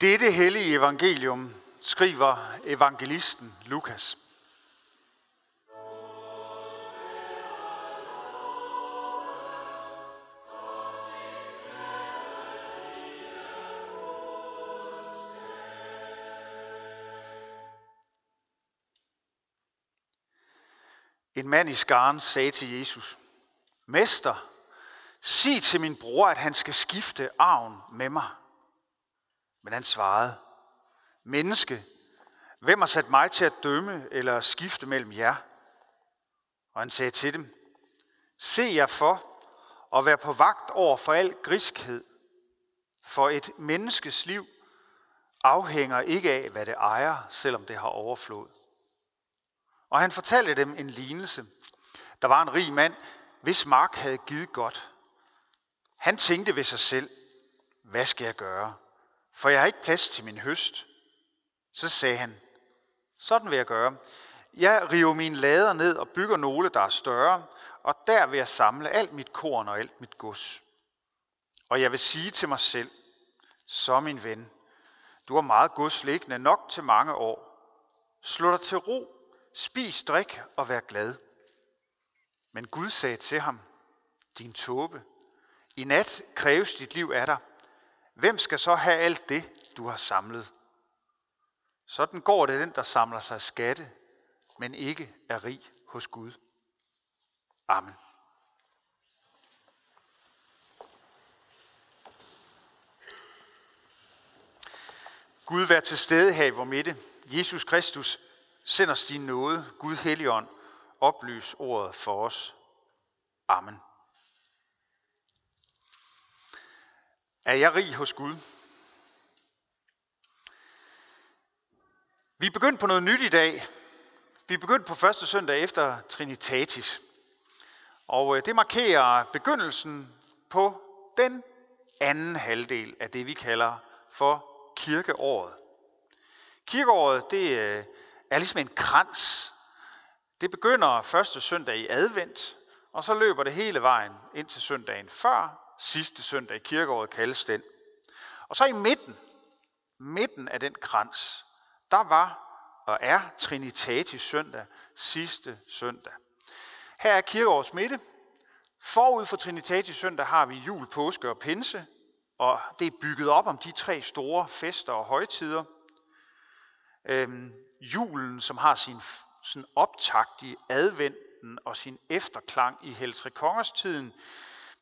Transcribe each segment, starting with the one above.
Dette hellige evangelium skriver evangelisten Lukas. En mand i skaren sagde til Jesus, Mester, sig til min bror, at han skal skifte arven med mig. Men han svarede, Menneske, hvem har sat mig til at dømme eller skifte mellem jer? Og han sagde til dem, Se jer for og vær på vagt over for al griskhed, for et menneskes liv afhænger ikke af, hvad det ejer, selvom det har overflod. Og han fortalte dem en lignelse. Der var en rig mand, hvis mark havde givet godt. Han tænkte ved sig selv, hvad skal jeg gøre? For jeg har ikke plads til min høst. Så sagde han, sådan vil jeg gøre. Jeg river mine lader ned og bygger nogle, der er større, og der vil jeg samle alt mit korn og alt mit gods. Og jeg vil sige til mig selv, så min ven, du har meget gods liggende nok til mange år. Slå dig til ro, spis, drik og vær glad. Men Gud sagde til ham, din tåbe, i nat kræves dit liv af dig. Hvem skal så have alt det, du har samlet? Sådan går det den, der samler sig skatte, men ikke er rig hos Gud. Amen. Gud vær til stede her i vor midte. Jesus Kristus, send os din nåde. Gud Helligånd, oplys ordet for os. Amen. Er jeg rig hos Gud? Vi er begyndt på noget nyt i dag. Vi er begyndt på første søndag efter Trinitatis. Og øh, det markerer begyndelsen på den anden halvdel af det, vi kalder for kirkeåret. Kirkeåret, det øh, er ligesom en krans. Det begynder første søndag i advent, og så løber det hele vejen ind til søndagen før, sidste søndag i kirkeåret kaldes den. Og så i midten, midten af den krans, der var og er Trinitatis søndag, sidste søndag. Her er kirkeårets midte. Forud for Trinitatis søndag har vi jul, påske og pinse, og det er bygget op om de tre store fester og højtider. Øhm, julen, som har sin sådan optagt i adventen og sin efterklang i Heltre Kongers tiden,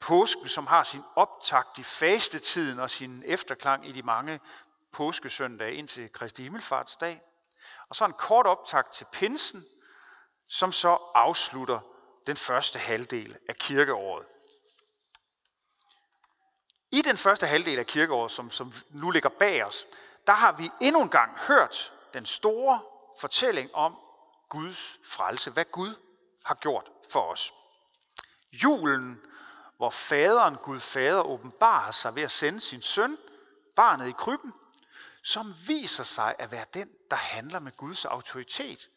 påsken, som har sin optakt i fastetiden og sin efterklang i de mange påskesøndage indtil Kristi Himmelfartsdag. Og så en kort optakt til pinsen, som så afslutter den første halvdel af kirkeåret. I den første halvdel af kirkeåret, som, som nu ligger bag os, der har vi endnu en gang hørt den store fortælling om Guds frelse, hvad Gud har gjort for os. Julen hvor faderen, Gud fader, åbenbarer sig ved at sende sin søn, barnet i krybben, som viser sig at være den, der handler med Guds autoritet.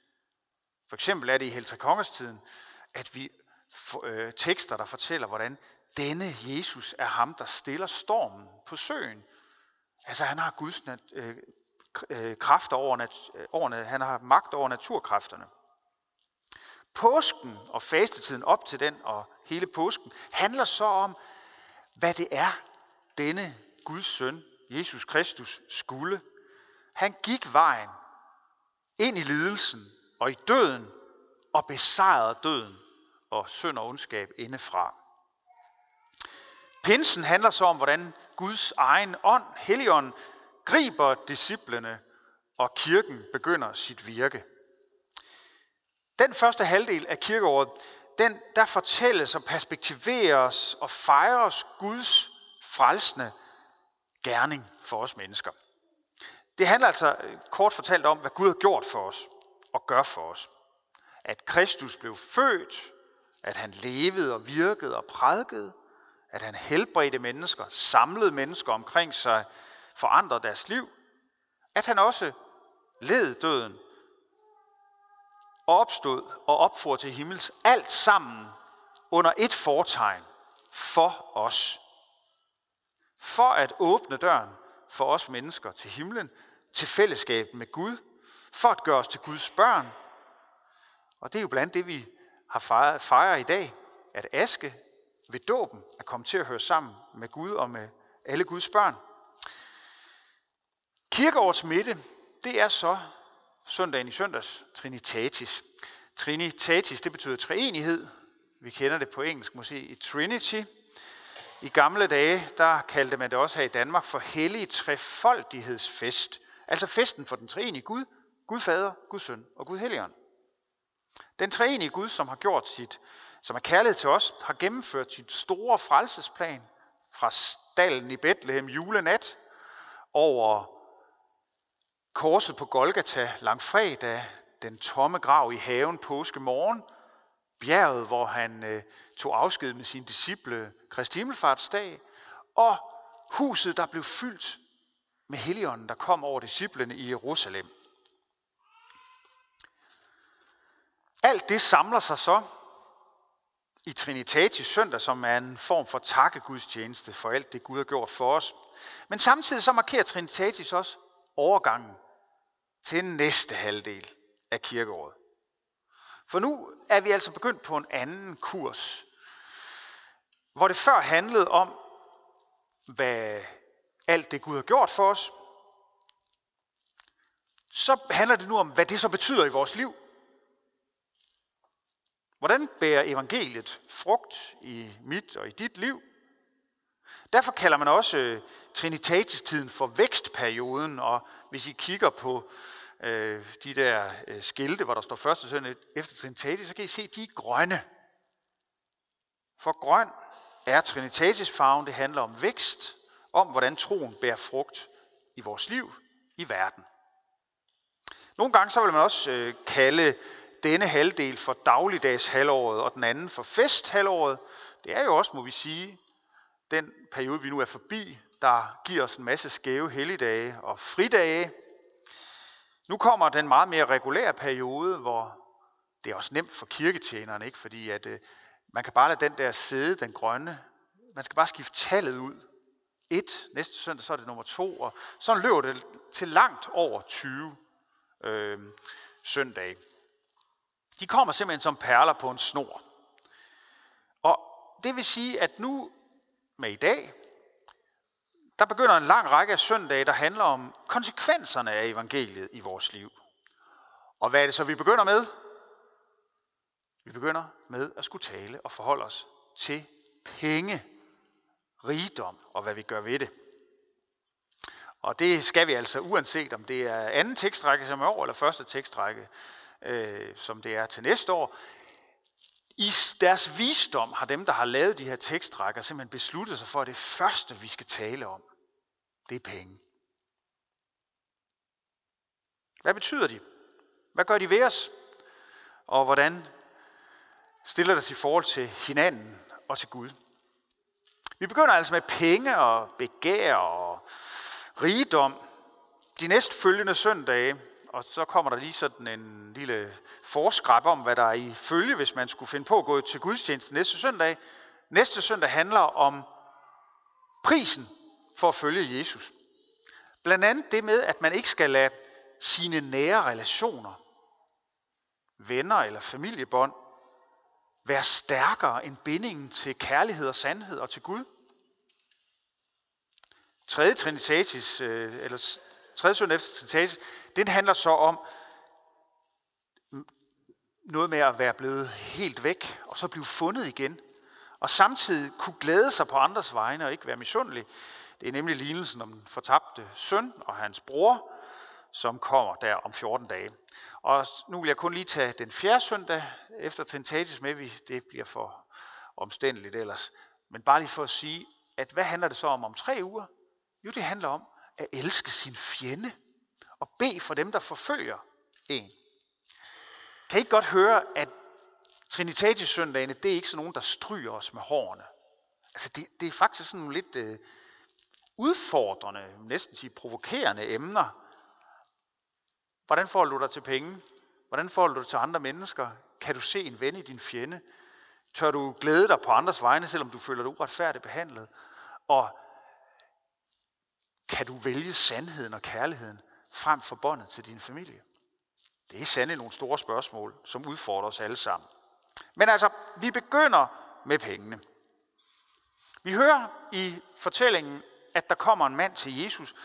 For eksempel er det i Helter Kongestiden, at vi øh, tekster, der fortæller, hvordan denne Jesus er ham, der stiller stormen på søen. Altså han har Guds nat, øh, øh, kræfter over, nat, øh, over, han har magt over naturkræfterne. Påsken og fastetiden op til den og hele påsken handler så om, hvad det er, denne Guds søn, Jesus Kristus, skulle. Han gik vejen ind i lidelsen og i døden og besejrede døden og synd og ondskab indefra. Pinsen handler så om, hvordan Guds egen ånd, Helligånden, griber disciplene, og kirken begynder sit virke. Den første halvdel af kirkeåret, den, der fortælles og perspektiveres og fejres Guds frelsende gerning for os mennesker. Det handler altså øh, kort fortalt om, hvad Gud har gjort for os og gør for os. At Kristus blev født, at han levede og virkede og prædikede, at han helbredte mennesker, samlede mennesker omkring sig, forandrede deres liv, at han også led døden og opstod og opfor til himmels, alt sammen under et fortegn for os. For at åbne døren for os mennesker til himlen, til fællesskab med Gud, for at gøre os til Guds børn. Og det er jo blandt det, vi har fejret, fejret i dag, at aske ved dåben er kommet til at høre sammen med Gud og med alle Guds børn. Kirkeårets midte, det er så søndagen i søndags, Trinitatis. Trinitatis, det betyder treenighed. Vi kender det på engelsk måske i Trinity. I gamle dage, der kaldte man det også her i Danmark for hellig trefoldighedsfest. Altså festen for den treenige Gud, Gud Fader, Gud Søn og Gud Helligånd. Den treenige Gud, som har gjort sit, som er kærlighed til os, har gennemført sit store frelsesplan fra stallen i Bethlehem julenat over korset på Golgata langfredag, den tomme grav i haven påske morgen, bjerget, hvor han øh, tog afsked med sine disciple Kristi Himmelfartsdag, og huset, der blev fyldt med heligånden, der kom over disciplene i Jerusalem. Alt det samler sig så i Trinitatis søndag, som er en form for takkegudstjeneste for alt det, Gud har gjort for os. Men samtidig så markerer Trinitatis også overgangen til næste halvdel af kirkeåret. For nu er vi altså begyndt på en anden kurs, hvor det før handlede om, hvad alt det Gud har gjort for os, så handler det nu om, hvad det så betyder i vores liv. Hvordan bærer evangeliet frugt i mit og i dit liv? Derfor kalder man også øh, Trinitatis-tiden for vækstperioden, og hvis I kigger på øh, de der øh, skilte, hvor der står første søndag efter Trinitatis, så kan I se, at de er grønne. For grøn er Trinitatis-farven, det handler om vækst, om hvordan troen bærer frugt i vores liv, i verden. Nogle gange så vil man også øh, kalde denne halvdel for dagligdags halvåret, og den anden for festhalvåret. Det er jo også, må vi sige, den periode, vi nu er forbi, der giver os en masse skæve helligdage og fridage. Nu kommer den meget mere regulære periode, hvor det er også nemt for kirketjenerne, ikke? fordi at, øh, man kan bare lade den der sidde, den grønne, man skal bare skifte tallet ud. Et, næste søndag så er det nummer to, og så løber det til langt over 20 øh, søndage. De kommer simpelthen som perler på en snor. Og det vil sige, at nu med i dag, der begynder en lang række af søndage, der handler om konsekvenserne af evangeliet i vores liv. Og hvad er det så, vi begynder med? Vi begynder med at skulle tale og forholde os til penge, rigdom og hvad vi gør ved det. Og det skal vi altså, uanset om det er anden tekstrække som er år, eller første tekstrække, øh, som det er til næste år. I deres visdom har dem, der har lavet de her tekstrækker, simpelthen besluttet sig for, at det første, vi skal tale om, det er penge. Hvad betyder de? Hvad gør de ved os? Og hvordan stiller det sig i forhold til hinanden og til Gud? Vi begynder altså med penge og begær og rigdom. De næstfølgende søndage, og så kommer der lige sådan en lille forskrab om, hvad der er i følge, hvis man skulle finde på at gå til gudstjeneste næste søndag. Næste søndag handler om prisen for at følge Jesus. Blandt andet det med, at man ikke skal lade sine nære relationer, venner eller familiebånd, være stærkere end bindingen til kærlighed og sandhed og til Gud. Tredje Trinitatis, øh, eller tredje søn efter Trinitatis, den handler så om noget med at være blevet helt væk, og så blive fundet igen, og samtidig kunne glæde sig på andres vegne og ikke være misundelig. Det er nemlig lignelsen om den fortabte søn og hans bror, som kommer der om 14 dage. Og nu vil jeg kun lige tage den fjerde søndag efter Tentatis med, vi, det bliver for omstændeligt ellers. Men bare lige for at sige, at hvad handler det så om om tre uger? Jo, det handler om at elske sin fjende og bede for dem, der forfølger en. Kan I godt høre, at Trinitatis søndagene, det er ikke sådan nogen, der stryger os med hårene. Altså det, det er faktisk sådan nogle lidt øh, udfordrende, næsten sige provokerende emner. Hvordan får du dig til penge? Hvordan får du dig til andre mennesker? Kan du se en ven i din fjende? Tør du glæde dig på andres vegne, selvom du føler dig uretfærdigt behandlet? Og kan du vælge sandheden og kærligheden frem for båndet til din familie? Det er sandelig nogle store spørgsmål, som udfordrer os alle sammen. Men altså, vi begynder med pengene. Vi hører i fortællingen, at der kommer en mand til Jesus,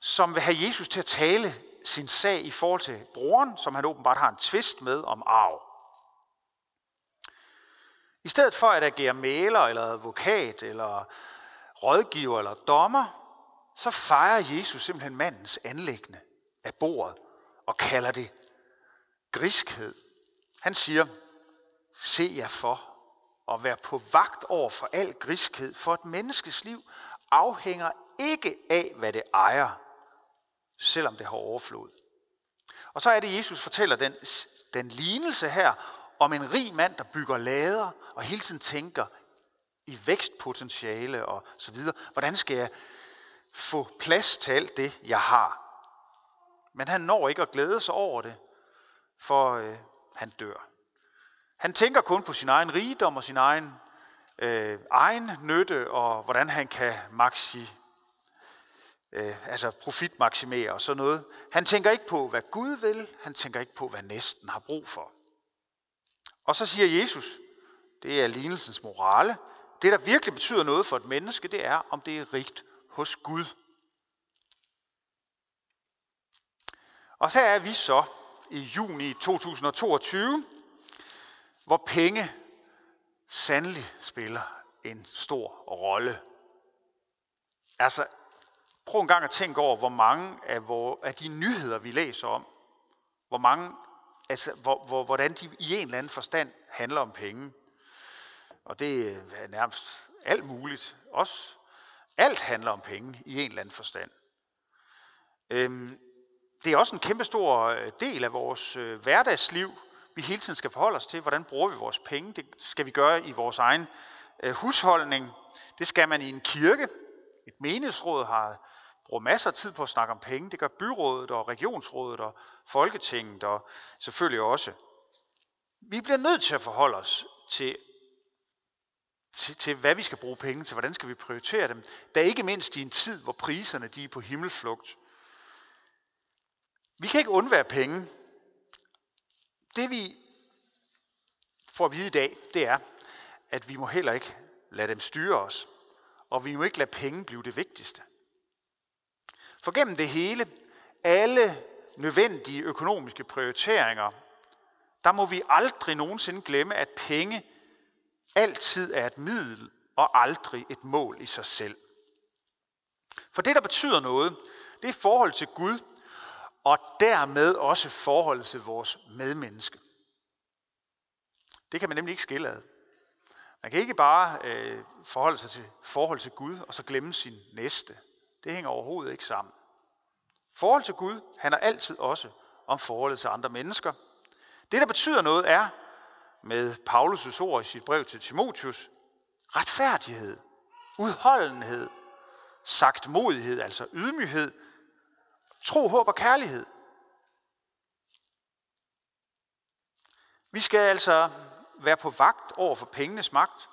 som vil have Jesus til at tale sin sag i forhold til broren, som han åbenbart har en tvist med om arv. I stedet for at agere maler eller advokat eller rådgiver eller dommer, så fejrer Jesus simpelthen mandens anlæggende af bordet og kalder det griskhed. Han siger, se jer for og vær på vagt over for al griskhed, for et menneskes liv afhænger ikke af, hvad det ejer, selvom det har overflod. Og så er det, Jesus fortæller den, den lignelse her om en rig mand, der bygger lader og hele tiden tænker i vækstpotentiale og så videre. Hvordan skal jeg få plads til alt det, jeg har? Men han når ikke at glæde sig over det, for øh, han dør. Han tænker kun på sin egen rigdom og sin egen, øh, egen nytte, og hvordan han kan maxi, øh, altså profitmaksimere og sådan noget. Han tænker ikke på, hvad Gud vil. Han tænker ikke på, hvad næsten har brug for. Og så siger Jesus, det er lignelsens morale. Det, der virkelig betyder noget for et menneske, det er, om det er rigt hos Gud. Og så er vi så i juni 2022, hvor penge sandelig spiller en stor rolle. Altså, prøv en gang at tænke over, hvor mange af, hvor, af de nyheder, vi læser om, hvor mange, altså, hvor, hvor, hvordan de i en eller anden forstand handler om penge. Og det er nærmest alt muligt. Også alt handler om penge i en eller anden forstand. Øhm, det er også en kæmpe stor øh, del af vores øh, hverdagsliv, vi hele tiden skal forholde os til. Hvordan bruger vi vores penge? Det skal vi gøre i vores egen øh, husholdning. Det skal man i en kirke. Et menighedsråd har bruger masser af tid på at snakke om penge. Det gør byrådet og regionsrådet og Folketinget og selvfølgelig også. Vi bliver nødt til at forholde os til, til, til hvad vi skal bruge penge til, hvordan skal vi prioritere dem. da ikke mindst i en tid, hvor priserne de er på himmelflugt. Vi kan ikke undvære penge. Det vi får at vide i dag, det er, at vi må heller ikke lade dem styre os. Og vi må ikke lade penge blive det vigtigste. For gennem det hele, alle nødvendige økonomiske prioriteringer, der må vi aldrig nogensinde glemme, at penge altid er et middel og aldrig et mål i sig selv. For det, der betyder noget, det er forhold til Gud, og dermed også forholdet til vores medmenneske. Det kan man nemlig ikke skille ad. Man kan ikke bare øh, forholde sig til forhold til Gud, og så glemme sin næste. Det hænger overhovedet ikke sammen. Forhold til Gud handler altid også om forholdet til andre mennesker. Det, der betyder noget, er, med Paulus' ord i sit brev til Timotius, retfærdighed, udholdenhed, sagt modighed, altså ydmyghed, tro, håb og kærlighed. Vi skal altså være på vagt over for pengenes magt,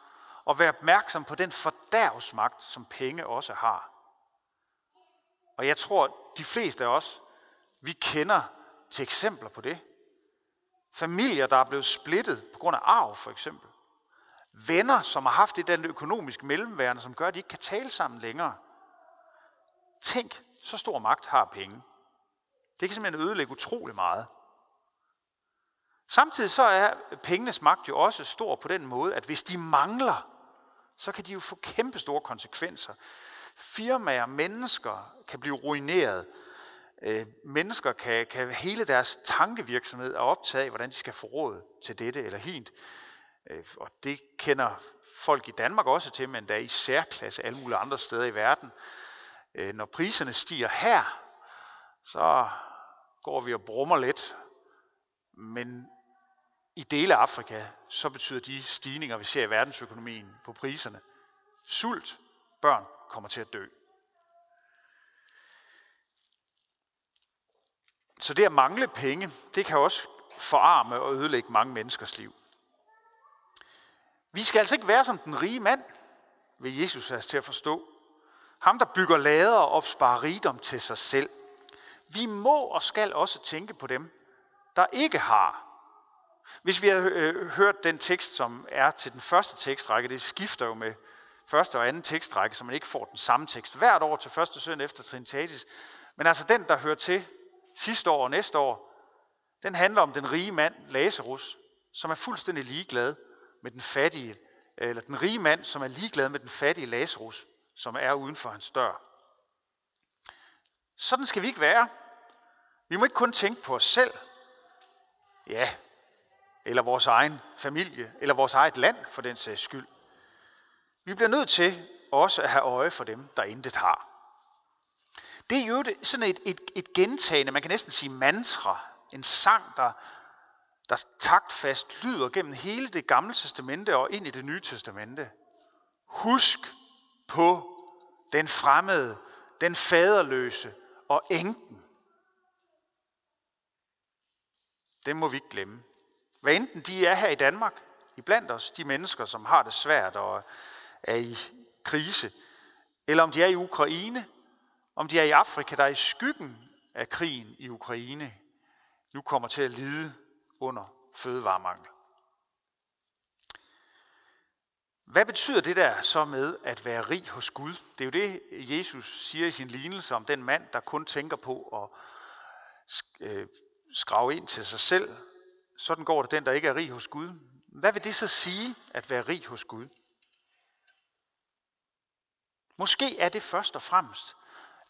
og være opmærksom på den fordærvsmagt, som penge også har. Og jeg tror, de fleste af os, vi kender til eksempler på det. Familier, der er blevet splittet på grund af arv, for eksempel. Venner, som har haft det den økonomiske mellemværende, som gør, at de ikke kan tale sammen længere. Tænk, så stor magt har penge. Det kan simpelthen ødelægge utrolig meget. Samtidig så er pengenes magt jo også stor på den måde, at hvis de mangler, så kan de jo få kæmpe store konsekvenser. Firmaer, mennesker kan blive ruineret. Øh, mennesker kan, kan hele deres tankevirksomhed er optaget af, hvordan de skal få råd til dette eller hint. Øh, og det kender folk i Danmark også til, men der er i særklasse alle mulige andre steder i verden. Øh, når priserne stiger her, så går vi og brummer lidt. Men i dele af Afrika, så betyder de stigninger, vi ser i verdensøkonomien på priserne, sult, børn kommer til at dø. Så det at mangle penge, det kan også forarme og ødelægge mange menneskers liv. Vi skal altså ikke være som den rige mand, vil Jesus have til at forstå. Ham, der bygger lader og opsparer rigdom til sig selv. Vi må og skal også tænke på dem, der ikke har. Hvis vi har øh, hørt den tekst, som er til den første tekstrække, det skifter jo med første og anden tekstrække, så man ikke får den samme tekst hvert år til første søndag efter Trinitatis. Men altså den, der hører til sidste år og næste år, den handler om den rige mand, Lazarus, som er fuldstændig ligeglad med den fattige, eller den rige mand, som er ligeglad med den fattige Lazarus, som er uden for hans dør. Sådan skal vi ikke være. Vi må ikke kun tænke på os selv, ja, eller vores egen familie, eller vores eget land for den sags skyld. Vi bliver nødt til også at have øje for dem, der intet har. Det er jo sådan et, et, et gentagende, man kan næsten sige mantra, en sang, der, der taktfast lyder gennem hele det gamle testamente og ind i det nye testamente. Husk på den fremmede, den faderløse og enken. Det må vi ikke glemme. Hvad enten de er her i Danmark, i blandt os, de mennesker, som har det svært og er i krise, eller om de er i Ukraine, om de er i Afrika, der er i skyggen af krigen i Ukraine, nu kommer til at lide under fødevaremangel. Hvad betyder det der så med at være rig hos Gud? Det er jo det, Jesus siger i sin lignelse om den mand, der kun tænker på at øh, skrave ind til sig selv. Sådan går det den, der ikke er rig hos Gud. Hvad vil det så sige at være rig hos Gud? Måske er det først og fremmest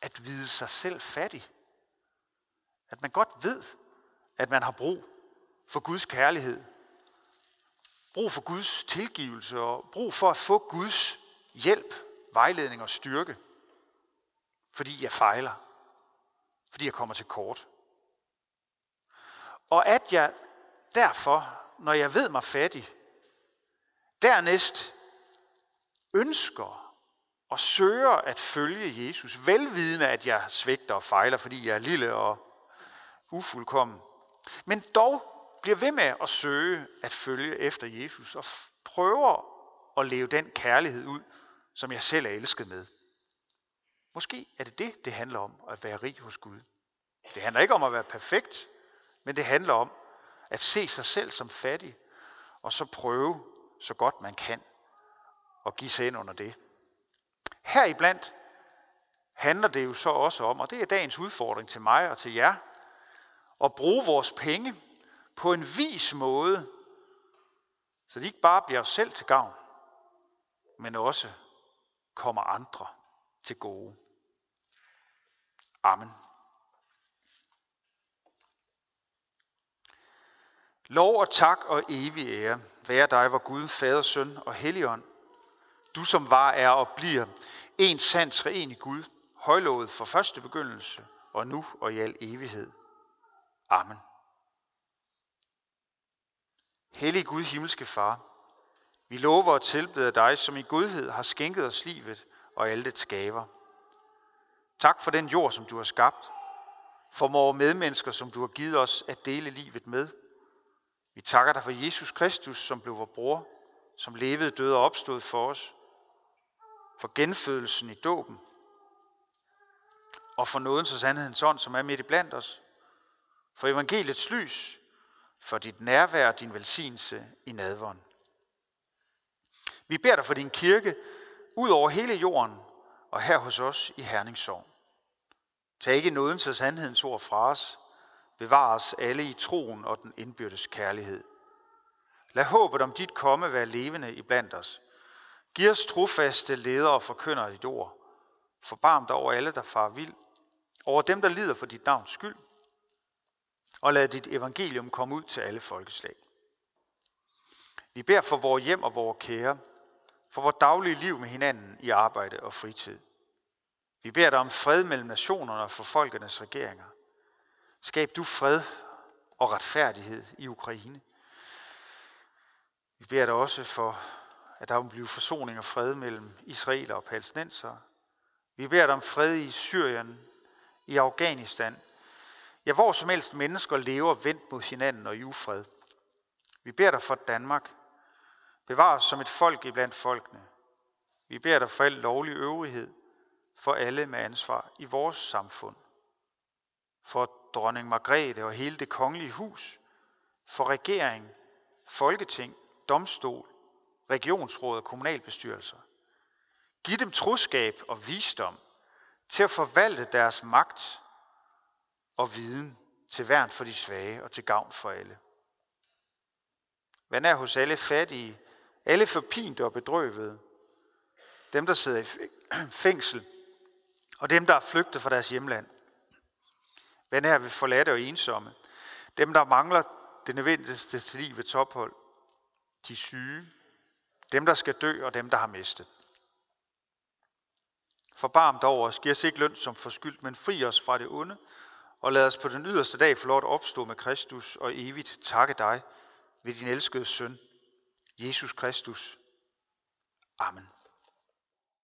at vide sig selv fattig. At man godt ved, at man har brug for Guds kærlighed. Brug for Guds tilgivelse og brug for at få Guds hjælp, vejledning og styrke. Fordi jeg fejler. Fordi jeg kommer til kort. Og at jeg derfor, når jeg ved mig fattig, dernæst ønsker og søger at følge Jesus, velvidende at jeg svigter og fejler, fordi jeg er lille og ufuldkommen, men dog bliver ved med at søge at følge efter Jesus og prøver at leve den kærlighed ud, som jeg selv er elsket med. Måske er det det, det handler om at være rig hos Gud. Det handler ikke om at være perfekt, men det handler om at se sig selv som fattig, og så prøve så godt man kan at give sig ind under det heriblandt handler det jo så også om, og det er dagens udfordring til mig og til jer, at bruge vores penge på en vis måde, så de ikke bare bliver os selv til gavn, men også kommer andre til gode. Amen. Lov og tak og evig ære være dig, hvor Gud, Fader, Søn og Helligånd, du som var, er og bliver en sand treenig Gud, højlovet fra første begyndelse og nu og i al evighed. Amen. Hellig Gud, himmelske Far, vi lover og tilbeder dig, som i godhed har skænket os livet og alle dets gaver. Tak for den jord, som du har skabt, for vores medmennesker, som du har givet os at dele livet med. Vi takker dig for Jesus Kristus, som blev vor bror, som levede, døde og opstod for os, for genfødelsen i dåben, og for nådens og sandhedens ånd, som er midt i blandt os, for evangeliets lys, for dit nærvær og din velsignelse i nadvånd. Vi beder dig for din kirke ud over hele jorden og her hos os i Herningssorg. Tag ikke nådens og sandhedens ord fra os. Bevar os alle i troen og den indbyrdes kærlighed. Lad håbet om dit komme være levende i blandt os. Giv os trofaste ledere og forkynder dit ord. Forbarm dig over alle, der far vild. Over dem, der lider for dit navns skyld og lad dit evangelium komme ud til alle folkeslag. Vi beder for vores hjem og vores kære, for vores daglige liv med hinanden i arbejde og fritid. Vi beder dig om fred mellem nationerne og for folkenes regeringer. Skab du fred og retfærdighed i Ukraine. Vi beder dig også for, at der vil blive forsoning og fred mellem israeler og palæstinenser. Vi beder dig om fred i Syrien, i Afghanistan, Ja, hvor som helst mennesker lever vendt mod hinanden og i ufred. Vi beder dig for Danmark. Bevar os som et folk iblandt folkene. Vi beder dig for al lovlig øvrighed. for alle med ansvar i vores samfund. For dronning Margrethe og hele det kongelige hus, for regering, folketing, domstol, regionsråd og kommunalbestyrelser. Giv dem troskab og visdom til at forvalte deres magt og viden til værn for de svage og til gavn for alle. Hvad er hos alle fattige, alle forpinte og bedrøvede, dem der sidder i fængsel, og dem der er flygtet fra deres hjemland. Hvad er ved forladte og ensomme, dem der mangler det nødvendigste til livets ophold, de syge, dem der skal dø og dem der har mistet. Forbarm dog os, giv os ikke løn som forskyldt, men fri os fra det onde, og lad os på den yderste dag få lov at opstå med Kristus og evigt takke dig ved din elskede søn, Jesus Kristus. Amen.